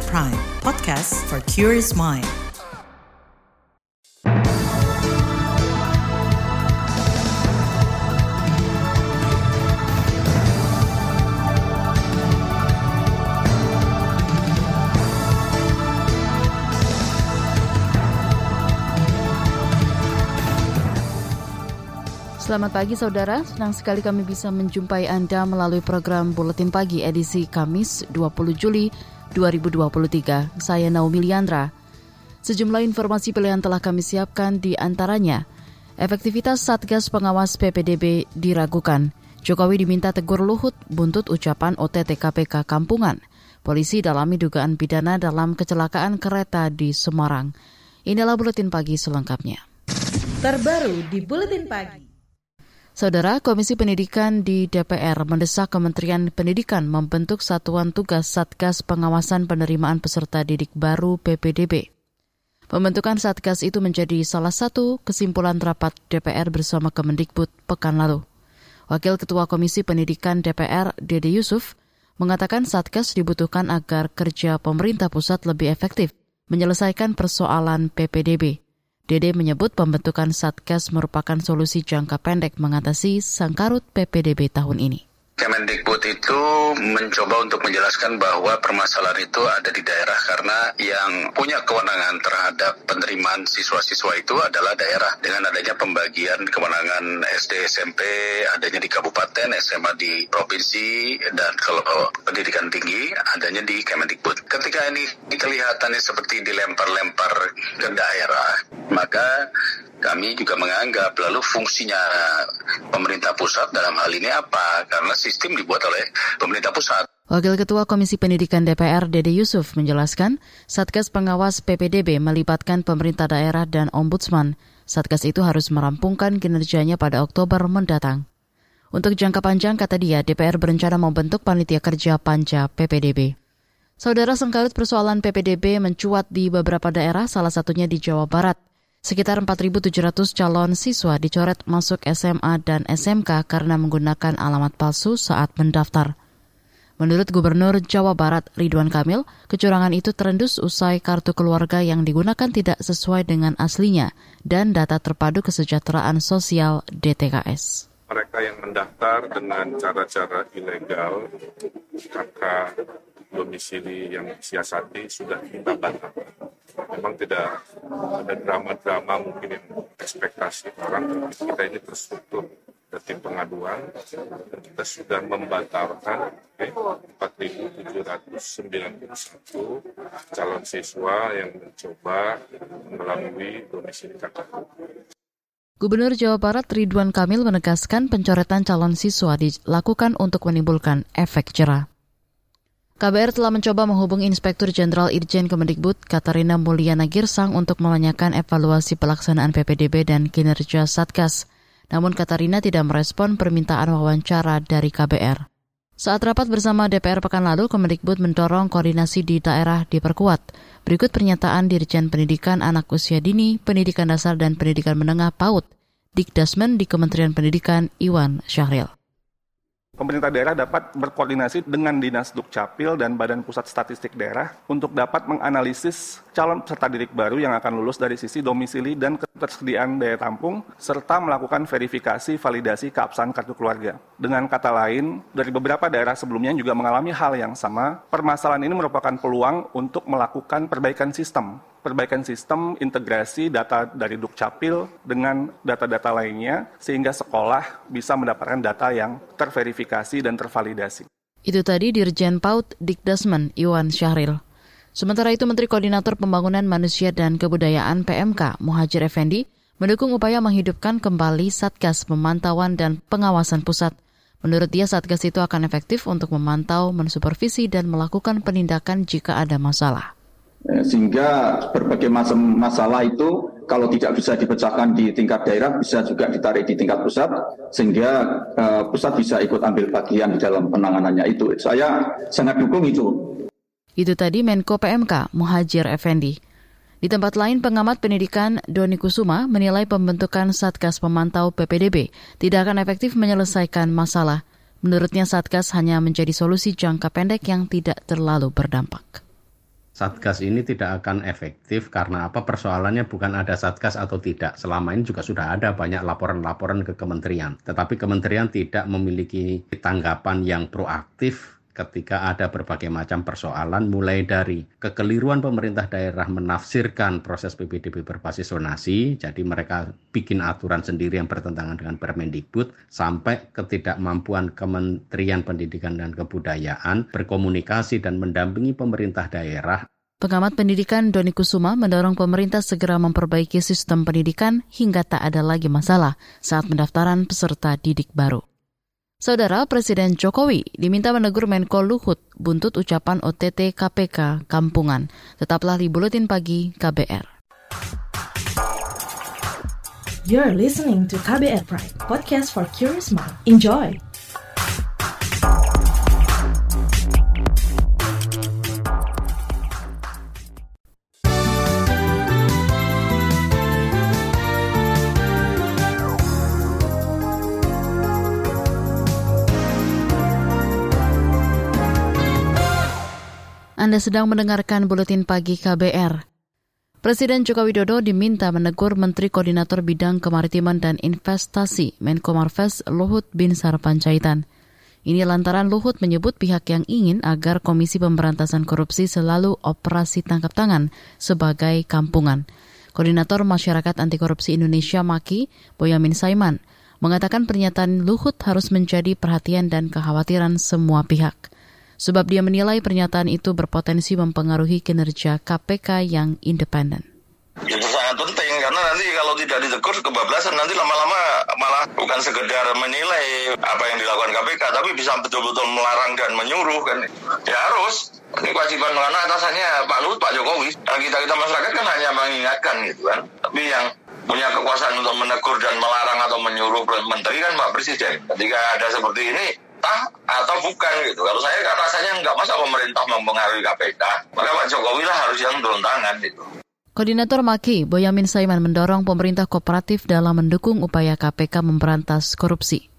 KBR Prime, podcast for curious mind. Selamat pagi saudara, senang sekali kami bisa menjumpai Anda melalui program Buletin Pagi edisi Kamis 20 Juli 2023. Saya Naomi Liandra. Sejumlah informasi pilihan telah kami siapkan di antaranya. Efektivitas Satgas Pengawas PPDB diragukan. Jokowi diminta tegur Luhut buntut ucapan OTT KPK Kampungan. Polisi dalami dugaan pidana dalam kecelakaan kereta di Semarang. Inilah Buletin Pagi selengkapnya. Terbaru di Buletin Pagi. Saudara Komisi Pendidikan di DPR mendesak Kementerian Pendidikan membentuk satuan tugas Satgas Pengawasan Penerimaan Peserta Didik Baru PPDB. Pembentukan Satgas itu menjadi salah satu kesimpulan rapat DPR bersama Kemendikbud pekan lalu. Wakil Ketua Komisi Pendidikan DPR, Dede Yusuf, mengatakan Satgas dibutuhkan agar kerja pemerintah pusat lebih efektif menyelesaikan persoalan PPDB. Dede menyebut pembentukan Satgas merupakan solusi jangka pendek mengatasi sangkarut PPDB tahun ini. Kemendikbud itu mencoba untuk menjelaskan bahwa permasalahan itu ada di daerah karena yang punya kewenangan terhadap penerimaan siswa-siswa itu adalah daerah dengan adanya pembagian kewenangan SD SMP adanya di kabupaten SMA di provinsi dan kalau pendidikan tinggi adanya di Kemendikbud. Ketika ini kelihatannya seperti dilempar-lempar ke daerah, maka kami juga menganggap lalu fungsinya pemerintah pusat dalam hal ini apa? Karena sistem dibuat oleh pemerintah pusat. Wakil Ketua Komisi Pendidikan DPR Dede Yusuf menjelaskan, Satgas Pengawas PPDB melibatkan pemerintah daerah dan ombudsman. Satgas itu harus merampungkan kinerjanya pada Oktober mendatang. Untuk jangka panjang, kata dia, DPR berencana membentuk panitia kerja panja PPDB. Saudara sengkarut persoalan PPDB mencuat di beberapa daerah, salah satunya di Jawa Barat. Sekitar 4.700 calon siswa dicoret masuk SMA dan SMK karena menggunakan alamat palsu saat mendaftar. Menurut Gubernur Jawa Barat Ridwan Kamil, kecurangan itu terendus usai kartu keluarga yang digunakan tidak sesuai dengan aslinya dan data terpadu kesejahteraan sosial DTKS. Mereka yang mendaftar dengan cara-cara ilegal, kakak domisili yang siasati sudah kita batalkan. Memang tidak ada drama-drama mungkin yang ekspektasi orang, kita ini terstruktur dari pengaduan dan kita sudah membatalkan okay, 4.791 calon siswa yang mencoba melalui domisili KKU. Gubernur Jawa Barat Ridwan Kamil menegaskan pencoretan calon siswa dilakukan untuk menimbulkan efek jerah. KBR telah mencoba menghubungi Inspektur Jenderal Irjen Kemendikbud Katarina Mulyana Girsang untuk menanyakan evaluasi pelaksanaan PPDB dan kinerja Satgas. Namun Katarina tidak merespon permintaan wawancara dari KBR. Saat rapat bersama DPR pekan lalu, Kemendikbud mendorong koordinasi di daerah diperkuat. Berikut pernyataan Dirjen Pendidikan Anak Usia Dini, Pendidikan Dasar dan Pendidikan Menengah PAUD, Dikdasmen di Kementerian Pendidikan Iwan Syahril pemerintah daerah dapat berkoordinasi dengan Dinas Dukcapil dan Badan Pusat Statistik Daerah untuk dapat menganalisis calon peserta didik baru yang akan lulus dari sisi domisili dan ketersediaan daya tampung, serta melakukan verifikasi validasi keabsahan kartu keluarga. Dengan kata lain, dari beberapa daerah sebelumnya juga mengalami hal yang sama, permasalahan ini merupakan peluang untuk melakukan perbaikan sistem perbaikan sistem integrasi data dari Dukcapil dengan data-data lainnya sehingga sekolah bisa mendapatkan data yang terverifikasi dan tervalidasi. Itu tadi Dirjen PAUD Dikdasmen Iwan Syahril. Sementara itu Menteri Koordinator Pembangunan Manusia dan Kebudayaan PMK Muhajir Effendi mendukung upaya menghidupkan kembali Satgas Pemantauan dan Pengawasan Pusat. Menurut dia Satgas itu akan efektif untuk memantau, mensupervisi, dan melakukan penindakan jika ada masalah. Eh, sehingga berbagai macam masalah itu kalau tidak bisa dipecahkan di tingkat daerah bisa juga ditarik di tingkat pusat sehingga uh, pusat bisa ikut ambil bagian di dalam penanganannya itu. Saya sangat dukung itu. Itu tadi Menko PMK Muhajir Effendi. Di tempat lain, pengamat pendidikan Doni Kusuma menilai pembentukan Satgas Pemantau PPDB tidak akan efektif menyelesaikan masalah. Menurutnya Satgas hanya menjadi solusi jangka pendek yang tidak terlalu berdampak Satgas ini tidak akan efektif karena apa persoalannya bukan ada Satgas atau tidak. Selama ini juga sudah ada banyak laporan-laporan ke kementerian. Tetapi kementerian tidak memiliki tanggapan yang proaktif ketika ada berbagai macam persoalan mulai dari kekeliruan pemerintah daerah menafsirkan proses PPDB berbasis zonasi jadi mereka bikin aturan sendiri yang bertentangan dengan Permendikbud sampai ketidakmampuan Kementerian Pendidikan dan Kebudayaan berkomunikasi dan mendampingi pemerintah daerah Pengamat pendidikan Doni Kusuma mendorong pemerintah segera memperbaiki sistem pendidikan hingga tak ada lagi masalah saat pendaftaran peserta didik baru. Saudara Presiden Jokowi diminta menegur Menko Luhut buntut ucapan OTT KPK Kampungan. Tetaplah di Buletin Pagi KBR. You're listening to KBR Pride, podcast for curious mind. Enjoy! Anda sedang mendengarkan buletin pagi KBR. Presiden Joko Widodo diminta menegur Menteri Koordinator Bidang Kemaritiman dan Investasi Menko Marves Luhut Bin Sarpanjaitan. Ini lantaran Luhut menyebut pihak yang ingin agar Komisi Pemberantasan Korupsi selalu operasi tangkap tangan sebagai kampungan. Koordinator Masyarakat Anti Korupsi Indonesia Maki, Boyamin Saiman, mengatakan pernyataan Luhut harus menjadi perhatian dan kekhawatiran semua pihak sebab dia menilai pernyataan itu berpotensi mempengaruhi kinerja KPK yang independen. Itu sangat penting karena nanti kalau tidak ditegur kebablasan. Nanti lama-lama malah bukan sekedar menilai apa yang dilakukan KPK tapi bisa betul-betul melarang dan menyuruh kan. Ya harus. Ini kewajiban karena atasannya Pak Luhut Pak Jokowi. Nah, kita kita masyarakat kan hanya mengingatkan gitu kan. Tapi yang punya kekuasaan untuk menegur dan melarang atau menyuruh menteri kan Pak Presiden. Ketika ada seperti ini pemerintah atau bukan gitu. Kalau saya kan rasanya nggak masa pemerintah mempengaruhi KPK, maka Pak Jokowi lah harus yang turun tangan gitu. Koordinator Maki, Boyamin Saiman mendorong pemerintah kooperatif dalam mendukung upaya KPK memberantas korupsi.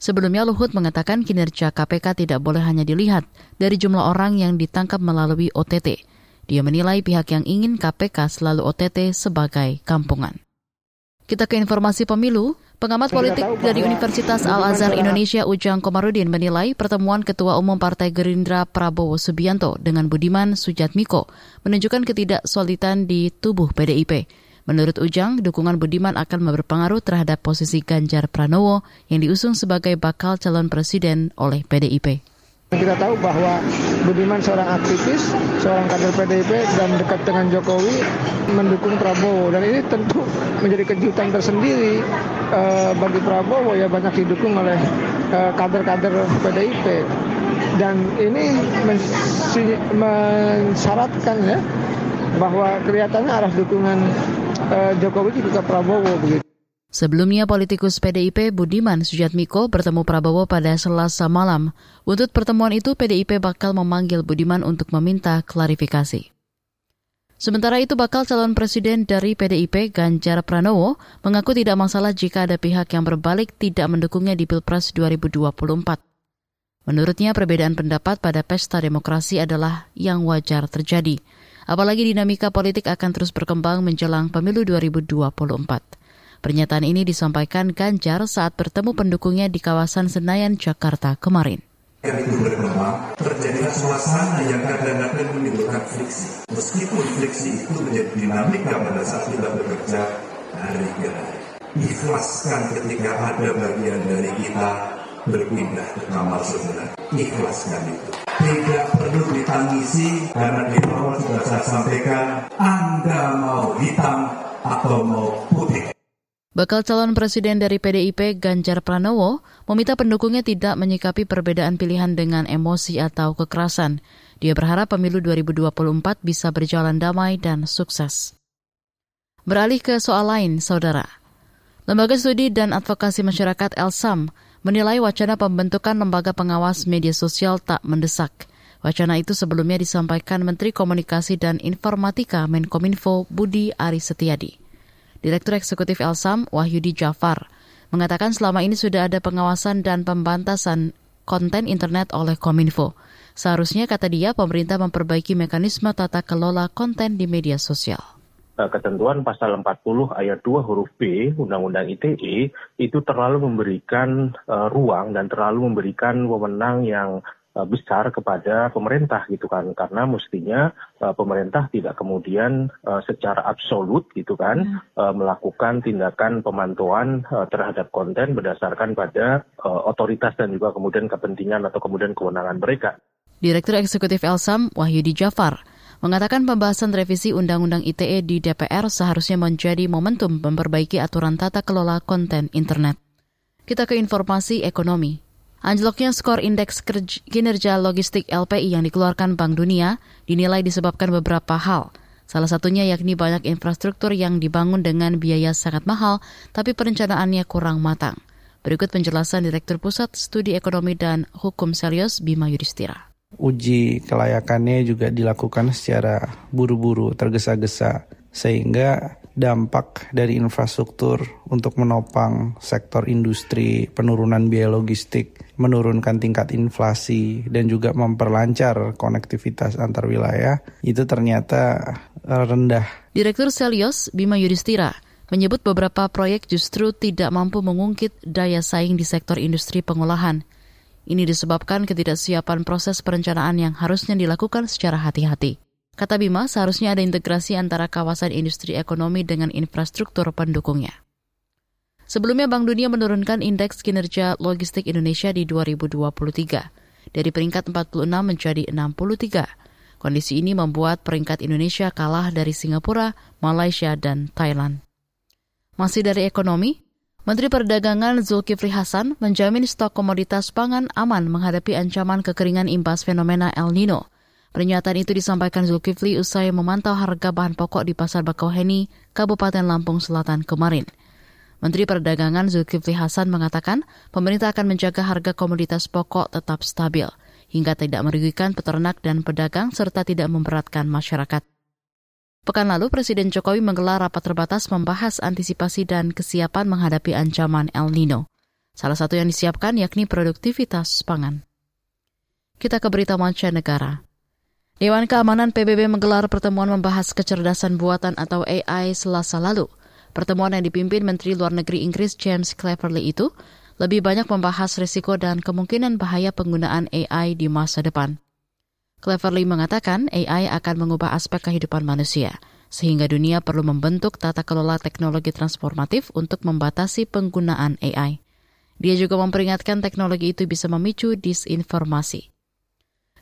Sebelumnya Luhut mengatakan kinerja KPK tidak boleh hanya dilihat dari jumlah orang yang ditangkap melalui OTT. Dia menilai pihak yang ingin KPK selalu OTT sebagai kampungan. Kita ke informasi pemilu. Pengamat politik dari Universitas Al-Azhar Indonesia Ujang Komarudin menilai pertemuan Ketua Umum Partai Gerindra Prabowo Subianto dengan Budiman Sujatmiko menunjukkan ketidaksolidan di tubuh PDIP. Menurut Ujang, dukungan Budiman akan berpengaruh terhadap posisi Ganjar Pranowo yang diusung sebagai bakal calon presiden oleh PDIP. Kita tahu bahwa Budiman seorang aktivis, seorang kader PDIP dan dekat dengan Jokowi mendukung Prabowo dan ini tentu menjadi kejutan tersendiri uh, bagi Prabowo ya banyak didukung oleh uh, kader-kader PDIP dan ini mensyaratkan ya bahwa kelihatannya arah dukungan uh, Jokowi juga ke Prabowo begitu. Sebelumnya politikus PDIP Budiman Sujatmiko bertemu Prabowo pada Selasa malam. Untuk pertemuan itu PDIP bakal memanggil Budiman untuk meminta klarifikasi. Sementara itu bakal calon presiden dari PDIP Ganjar Pranowo mengaku tidak masalah jika ada pihak yang berbalik tidak mendukungnya di Pilpres 2024. Menurutnya perbedaan pendapat pada pesta demokrasi adalah yang wajar terjadi. Apalagi dinamika politik akan terus berkembang menjelang pemilu 2024. Pernyataan ini disampaikan Ganjar saat bertemu pendukungnya di kawasan Senayan, Jakarta kemarin. Ketika itu berkembang, terjadilah suasana yang kadang-kadang menimbulkan friksi. Meskipun friksi itu menjadi dinamika pada saat kita bekerja hari ke hari. Ikhlaskan ketika ada bagian dari kita berpindah ke kamar saudara. Ikhlaskan itu. Tidak perlu ditangisi karena di bawah sudah saya sampaikan, Anda mau hitam atau mau putih. Bakal calon presiden dari PDIP Ganjar Pranowo meminta pendukungnya tidak menyikapi perbedaan pilihan dengan emosi atau kekerasan. Dia berharap pemilu 2024 bisa berjalan damai dan sukses. Beralih ke soal lain, Saudara. Lembaga Studi dan Advokasi Masyarakat Elsam menilai wacana pembentukan lembaga pengawas media sosial tak mendesak. Wacana itu sebelumnya disampaikan Menteri Komunikasi dan Informatika Menkominfo Budi Aris Setiadi. Direktur Eksekutif Elsam, Wahyudi Jafar, mengatakan selama ini sudah ada pengawasan dan pembantasan konten internet oleh Kominfo. Seharusnya, kata dia, pemerintah memperbaiki mekanisme tata kelola konten di media sosial eh, ketentuan pasal 40 ayat 2 huruf B Undang-Undang ITE itu terlalu memberikan uh, ruang dan terlalu memberikan wewenang yang besar kepada pemerintah gitu kan karena mestinya uh, pemerintah tidak kemudian uh, secara absolut gitu kan hmm. uh, melakukan tindakan pemantauan uh, terhadap konten berdasarkan pada uh, otoritas dan juga kemudian kepentingan atau kemudian kewenangan mereka. Direktur Eksekutif Elsam, Wahyudi Jafar, mengatakan pembahasan revisi Undang-Undang ITE di DPR seharusnya menjadi momentum memperbaiki aturan tata kelola konten internet. Kita ke informasi ekonomi. Anjloknya skor indeks kinerja logistik LPI yang dikeluarkan Bank Dunia dinilai disebabkan beberapa hal. Salah satunya yakni banyak infrastruktur yang dibangun dengan biaya sangat mahal, tapi perencanaannya kurang matang. Berikut penjelasan Direktur Pusat Studi Ekonomi dan Hukum Serius Bima Yudhistira uji kelayakannya juga dilakukan secara buru-buru, tergesa-gesa, sehingga dampak dari infrastruktur untuk menopang sektor industri, penurunan biaya logistik, menurunkan tingkat inflasi, dan juga memperlancar konektivitas antar wilayah, itu ternyata rendah. Direktur Selios Bima Yudhistira menyebut beberapa proyek justru tidak mampu mengungkit daya saing di sektor industri pengolahan. Ini disebabkan ketidaksiapan proses perencanaan yang harusnya dilakukan secara hati-hati. Kata Bima, seharusnya ada integrasi antara kawasan industri ekonomi dengan infrastruktur pendukungnya. Sebelumnya Bank Dunia menurunkan indeks kinerja logistik Indonesia di 2023 dari peringkat 46 menjadi 63. Kondisi ini membuat peringkat Indonesia kalah dari Singapura, Malaysia, dan Thailand. Masih dari ekonomi, Menteri Perdagangan Zulkifli Hasan menjamin stok komoditas pangan aman menghadapi ancaman kekeringan imbas fenomena El Nino. Pernyataan itu disampaikan Zulkifli usai memantau harga bahan pokok di Pasar Bakauheni, Kabupaten Lampung Selatan kemarin. Menteri Perdagangan Zulkifli Hasan mengatakan pemerintah akan menjaga harga komoditas pokok tetap stabil hingga tidak merugikan peternak dan pedagang serta tidak memberatkan masyarakat. Pekan lalu, Presiden Jokowi menggelar rapat terbatas membahas antisipasi dan kesiapan menghadapi ancaman El Nino. Salah satu yang disiapkan yakni produktivitas pangan. Kita ke berita mancanegara. Dewan Keamanan PBB menggelar pertemuan membahas kecerdasan buatan atau AI selasa lalu. Pertemuan yang dipimpin Menteri Luar Negeri Inggris James Cleverly itu lebih banyak membahas risiko dan kemungkinan bahaya penggunaan AI di masa depan. Cleverly mengatakan AI akan mengubah aspek kehidupan manusia, sehingga dunia perlu membentuk tata kelola teknologi transformatif untuk membatasi penggunaan AI. Dia juga memperingatkan teknologi itu bisa memicu disinformasi.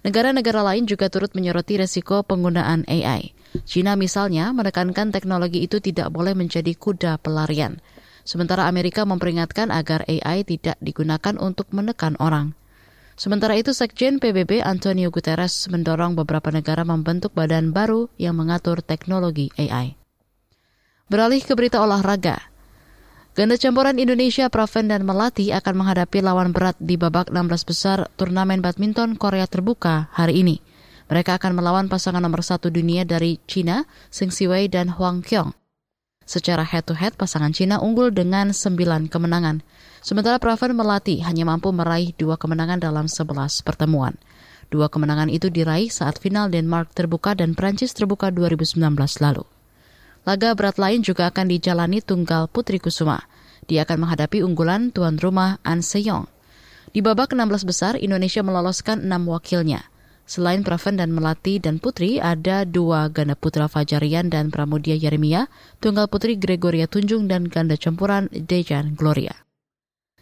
Negara-negara lain juga turut menyoroti resiko penggunaan AI. China misalnya menekankan teknologi itu tidak boleh menjadi kuda pelarian. Sementara Amerika memperingatkan agar AI tidak digunakan untuk menekan orang. Sementara itu, Sekjen PBB Antonio Guterres mendorong beberapa negara membentuk badan baru yang mengatur teknologi AI. Beralih ke berita olahraga. Ganda campuran Indonesia Praven dan Melati akan menghadapi lawan berat di babak 16 besar turnamen badminton Korea Terbuka hari ini. Mereka akan melawan pasangan nomor satu dunia dari China, Sing Siwei dan Huang Kyung. Secara head-to-head, pasangan Cina unggul dengan 9 kemenangan. Sementara Praven Melati hanya mampu meraih dua kemenangan dalam 11 pertemuan. Dua kemenangan itu diraih saat final Denmark terbuka dan Prancis terbuka 2019 lalu. Laga berat lain juga akan dijalani tunggal Putri Kusuma. Dia akan menghadapi unggulan tuan rumah An Seyong. Di babak 16 besar, Indonesia meloloskan enam wakilnya – Selain Praven dan Melati dan Putri, ada dua ganda putra Fajarian dan Pramudia Yeremia, tunggal putri Gregoria Tunjung dan ganda campuran Dejan Gloria.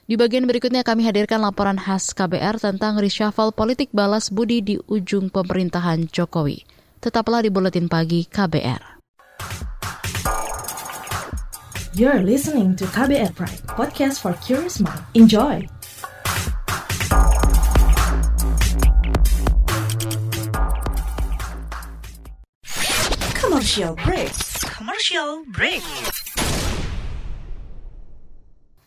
Di bagian berikutnya kami hadirkan laporan khas KBR tentang reshuffle politik balas budi di ujung pemerintahan Jokowi. Tetaplah di Buletin Pagi KBR. You're listening to KBR Pride, podcast for curious mind. Enjoy! Commercial break. Commercial break.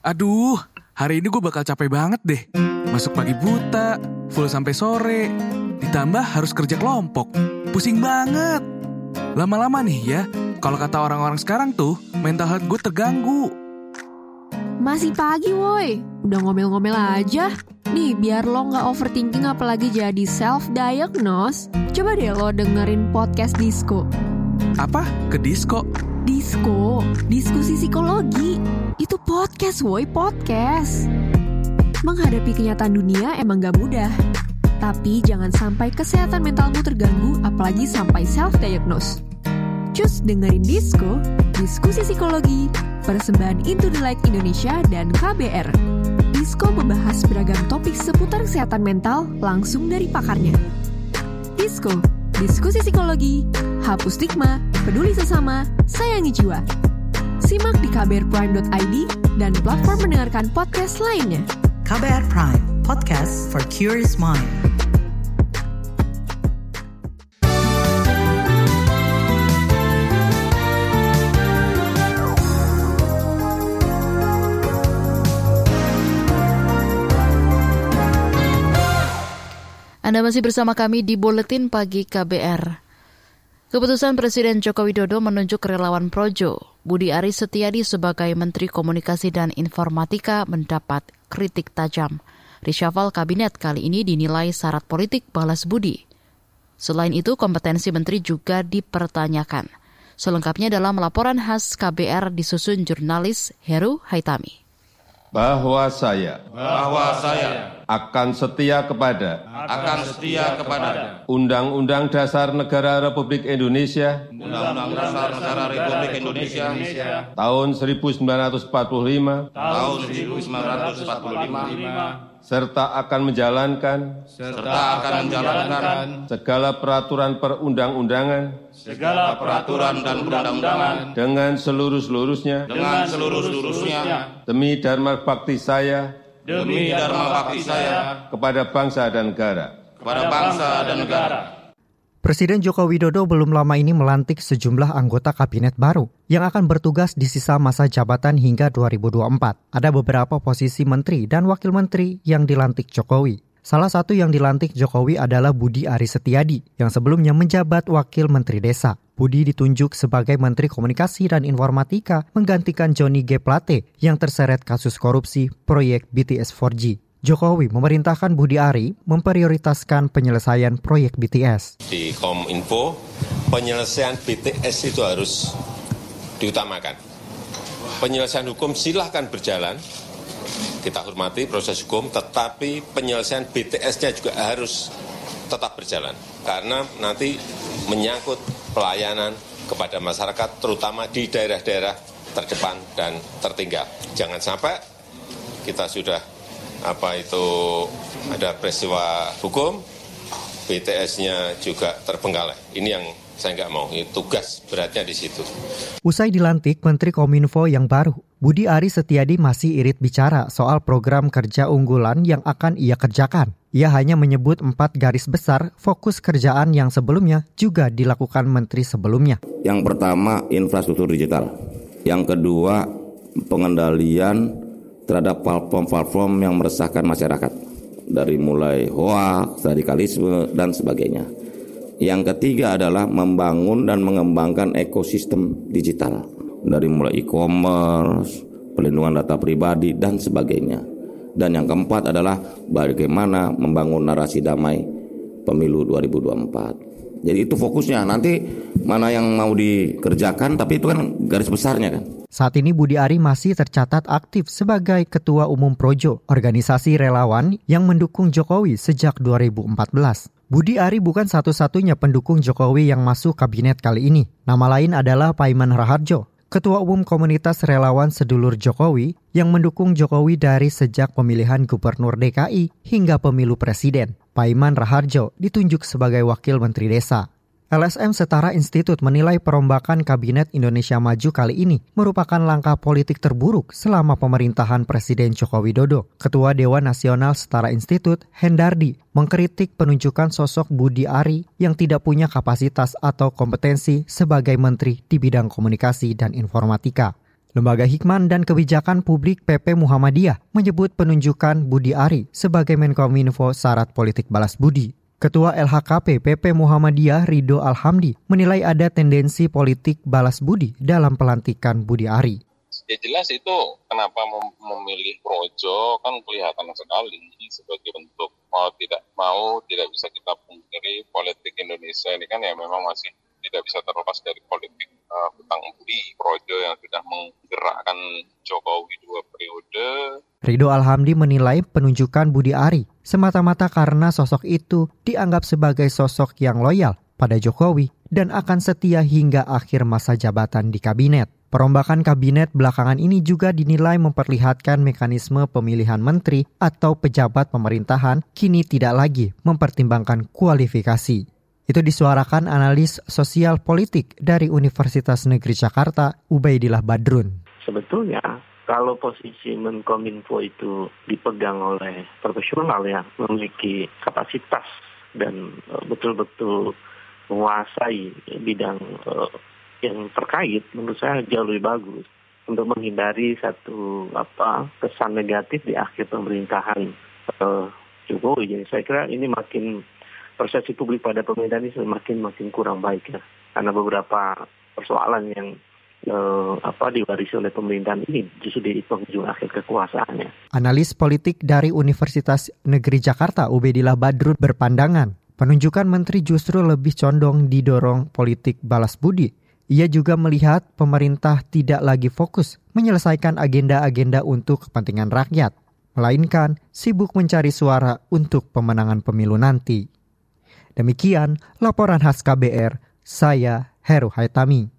Aduh, hari ini gue bakal capek banget deh. Masuk pagi buta, full sampai sore. Ditambah harus kerja kelompok. Pusing banget. Lama-lama nih ya, kalau kata orang-orang sekarang tuh, mental health gue terganggu. Masih pagi woi, udah ngomel-ngomel aja. Nih, biar lo nggak overthinking apalagi jadi self-diagnose, coba deh lo dengerin podcast Disco. Apa? Ke disco? Disco, diskusi psikologi. Itu podcast woi, podcast. Menghadapi kenyataan dunia emang gak mudah. Tapi jangan sampai kesehatan mentalmu terganggu apalagi sampai self-diagnose. Cus dengerin Disco, diskusi psikologi, persembahan Into the Light Indonesia dan KBR. Disco membahas beragam topik seputar kesehatan mental langsung dari pakarnya. Disco, diskusi psikologi, hapus stigma, peduli sesama, sayangi jiwa. Simak di kbrprime.id dan platform mendengarkan podcast lainnya. KBR Prime, podcast for curious mind. Anda masih bersama kami di Buletin Pagi KBR. Keputusan Presiden Joko Widodo menunjuk relawan Projo, Budi Aris Setiadi sebagai Menteri Komunikasi dan Informatika mendapat kritik tajam. Reshuffle kabinet kali ini dinilai syarat politik balas budi. Selain itu, kompetensi menteri juga dipertanyakan. Selengkapnya dalam laporan khas KBR disusun jurnalis Heru Haitami bahwa saya bahwa saya akan setia kepada akan setia kepada Undang-Undang Dasar Negara Republik Indonesia Undang-Undang Dasar Negara Republik Indonesia tahun 1945 tahun 1945 serta akan menjalankan serta akan menjalankan segala peraturan perundang-undangan segala peraturan dan perundang-undangan dengan seluruh-seluruhnya. dengan seluruh-seluruhnya. Demi dharma bakti saya. Demi dharma bakti saya. Kepada bangsa dan negara. Kepada bangsa dan negara Presiden Joko Widodo belum lama ini melantik sejumlah anggota kabinet baru yang akan bertugas di sisa masa jabatan hingga 2024. Ada beberapa posisi menteri dan wakil menteri yang dilantik Jokowi. Salah satu yang dilantik Jokowi adalah Budi Aris Setiadi yang sebelumnya menjabat wakil menteri desa. Budi ditunjuk sebagai Menteri Komunikasi dan Informatika menggantikan Johnny G. Plate yang terseret kasus korupsi proyek BTS 4G. Jokowi memerintahkan Budi Ari memprioritaskan penyelesaian proyek BTS. Di Kominfo, penyelesaian BTS itu harus diutamakan. Penyelesaian hukum silahkan berjalan, kita hormati proses hukum, tetapi penyelesaian BTS-nya juga harus tetap berjalan. Karena nanti menyangkut pelayanan kepada masyarakat, terutama di daerah-daerah terdepan dan tertinggal. Jangan sampai kita sudah apa itu ada peristiwa hukum, BTS-nya juga terbengkalai. Ini yang saya nggak mau, ini tugas beratnya di situ. Usai dilantik Menteri Kominfo yang baru, Budi Ari Setiadi masih irit bicara soal program kerja unggulan yang akan ia kerjakan. Ia hanya menyebut empat garis besar fokus kerjaan yang sebelumnya juga dilakukan menteri sebelumnya. Yang pertama infrastruktur digital, yang kedua pengendalian terhadap platform-platform yang meresahkan masyarakat dari mulai hoax, radikalisme dan sebagainya. Yang ketiga adalah membangun dan mengembangkan ekosistem digital dari mulai e-commerce, pelindungan data pribadi dan sebagainya. Dan yang keempat adalah bagaimana membangun narasi damai pemilu 2024. Jadi itu fokusnya. Nanti mana yang mau dikerjakan tapi itu kan garis besarnya kan. Saat ini Budi Ari masih tercatat aktif sebagai Ketua Umum Projo, organisasi relawan yang mendukung Jokowi sejak 2014. Budi Ari bukan satu-satunya pendukung Jokowi yang masuk kabinet kali ini. Nama lain adalah Paiman Raharjo, Ketua Umum Komunitas Relawan Sedulur Jokowi yang mendukung Jokowi dari sejak pemilihan Gubernur DKI hingga pemilu Presiden. Paiman Raharjo ditunjuk sebagai Wakil Menteri Desa. LSM Setara Institut menilai perombakan Kabinet Indonesia Maju kali ini merupakan langkah politik terburuk selama pemerintahan Presiden Joko Widodo. Ketua Dewan Nasional Setara Institut, Hendardi, mengkritik penunjukan sosok Budi Ari yang tidak punya kapasitas atau kompetensi sebagai menteri di bidang komunikasi dan informatika. Lembaga Hikman dan Kebijakan Publik PP Muhammadiyah menyebut penunjukan Budi Ari sebagai Menkominfo syarat politik balas budi. Ketua LHKP PP Muhammadiyah Rido Alhamdi menilai ada tendensi politik balas budi dalam pelantikan Budi Ari. Ya jelas itu kenapa memilih Projo kan kelihatan sekali sebagai bentuk mau tidak mau tidak bisa kita pungkiri politik Indonesia ini kan ya memang masih tidak bisa terlepas dari politik uh, hutang budi Projo yang sudah menggerakkan Jokowi dua periode. Ridho Alhamdi menilai penunjukan Budi Ari semata-mata karena sosok itu dianggap sebagai sosok yang loyal pada Jokowi dan akan setia hingga akhir masa jabatan di kabinet. Perombakan kabinet belakangan ini juga dinilai memperlihatkan mekanisme pemilihan menteri atau pejabat pemerintahan kini tidak lagi mempertimbangkan kualifikasi. Itu disuarakan analis sosial politik dari Universitas Negeri Jakarta, Ubaidillah Badrun. Sebetulnya kalau posisi Menkominfo itu dipegang oleh profesional yang memiliki kapasitas dan eh, betul-betul menguasai bidang uh, yang terkait menurut saya jauh lebih bagus untuk menghindari satu apa kesan negatif di akhir pemerintahan uh, Jokowi. Jadi saya kira ini makin persepsi publik pada pemerintahan ini semakin makin kurang baik ya karena beberapa persoalan yang uh, apa diwarisi oleh pemerintahan ini justru di penghujung akhir kekuasaannya. Analis politik dari Universitas Negeri Jakarta Ubedillah Badrun berpandangan Penunjukan menteri justru lebih condong didorong politik balas budi. Ia juga melihat pemerintah tidak lagi fokus menyelesaikan agenda-agenda untuk kepentingan rakyat, melainkan sibuk mencari suara untuk pemenangan pemilu nanti. Demikian laporan khas KBR, saya Heru Haitami.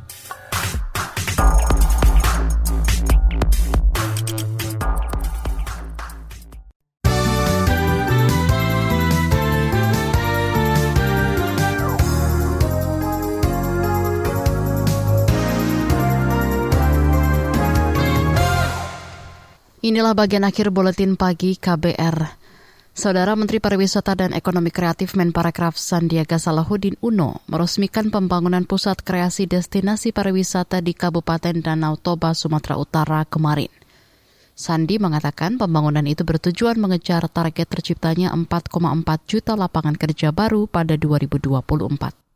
Inilah bagian akhir buletin pagi KBR. Saudara Menteri Pariwisata dan Ekonomi Kreatif Menparekraf Sandiaga Salahuddin Uno meresmikan pembangunan pusat kreasi destinasi pariwisata di Kabupaten Danau Toba, Sumatera Utara kemarin. Sandi mengatakan pembangunan itu bertujuan mengejar target terciptanya 4,4 juta lapangan kerja baru pada 2024.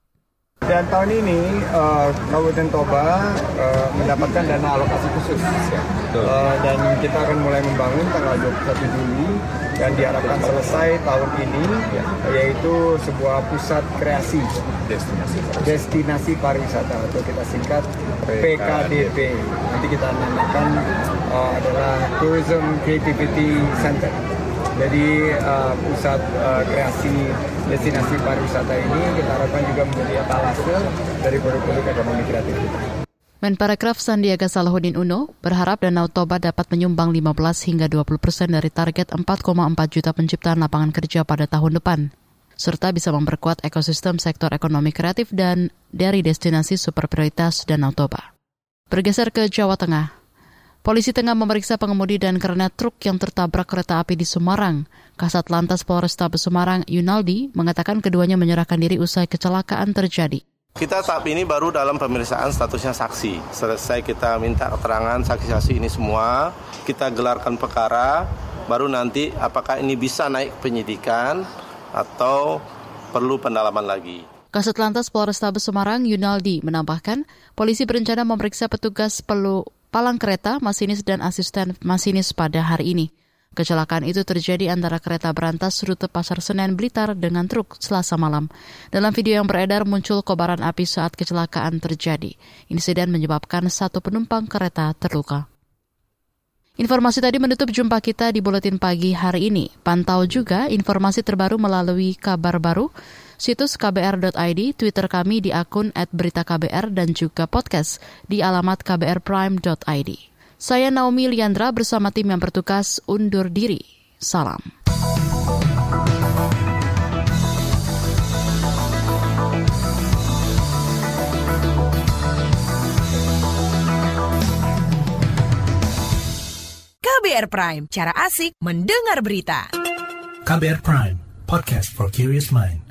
Dan tahun ini uh, Kabupaten Toba uh, mendapatkan dana alokasi khusus ya. uh, dan kita akan mulai membangun tanggal 21 Juli dan diharapkan selesai tahun ini ya, yaitu sebuah pusat kreasi destinasi destinasi pariwisata atau kita singkat PKDP. Nanti kita namakan uh, adalah Tourism Creativity Center. Jadi uh, pusat uh, kreasi destinasi pariwisata ini kita harapkan juga menjadi etalase dari produk-produk ekonomi kreatif kita. Menparekraf Sandiaga Salahuddin Uno berharap Danau Toba dapat menyumbang 15 hingga 20 persen dari target 4,4 juta penciptaan lapangan kerja pada tahun depan, serta bisa memperkuat ekosistem sektor ekonomi kreatif dan dari destinasi super prioritas Danau Toba. Bergeser ke Jawa Tengah, Polisi tengah memeriksa pengemudi dan kernet truk yang tertabrak kereta api di Semarang. Kasat Lantas Polrestabes Semarang, Yunaldi, mengatakan keduanya menyerahkan diri usai kecelakaan terjadi. Kita saat ini baru dalam pemeriksaan statusnya saksi. Selesai kita minta keterangan saksi-saksi ini semua, kita gelarkan perkara, baru nanti apakah ini bisa naik penyidikan atau perlu pendalaman lagi. Kasat Lantas Polrestabes Semarang Yunaldi menambahkan, polisi berencana memeriksa petugas pelu palang kereta, masinis dan asisten masinis pada hari ini. Kecelakaan itu terjadi antara kereta berantas rute Pasar Senen Blitar dengan truk selasa malam. Dalam video yang beredar muncul kobaran api saat kecelakaan terjadi. Insiden menyebabkan satu penumpang kereta terluka. Informasi tadi menutup jumpa kita di Buletin Pagi hari ini. Pantau juga informasi terbaru melalui kabar baru, situs kbr.id, Twitter kami di akun @beritaKBR dan juga podcast di alamat kbrprime.id. Saya Naomi Liandra bersama tim yang bertugas undur diri. Salam. KBR Prime, cara asik mendengar berita. KBR Prime, podcast for curious mind.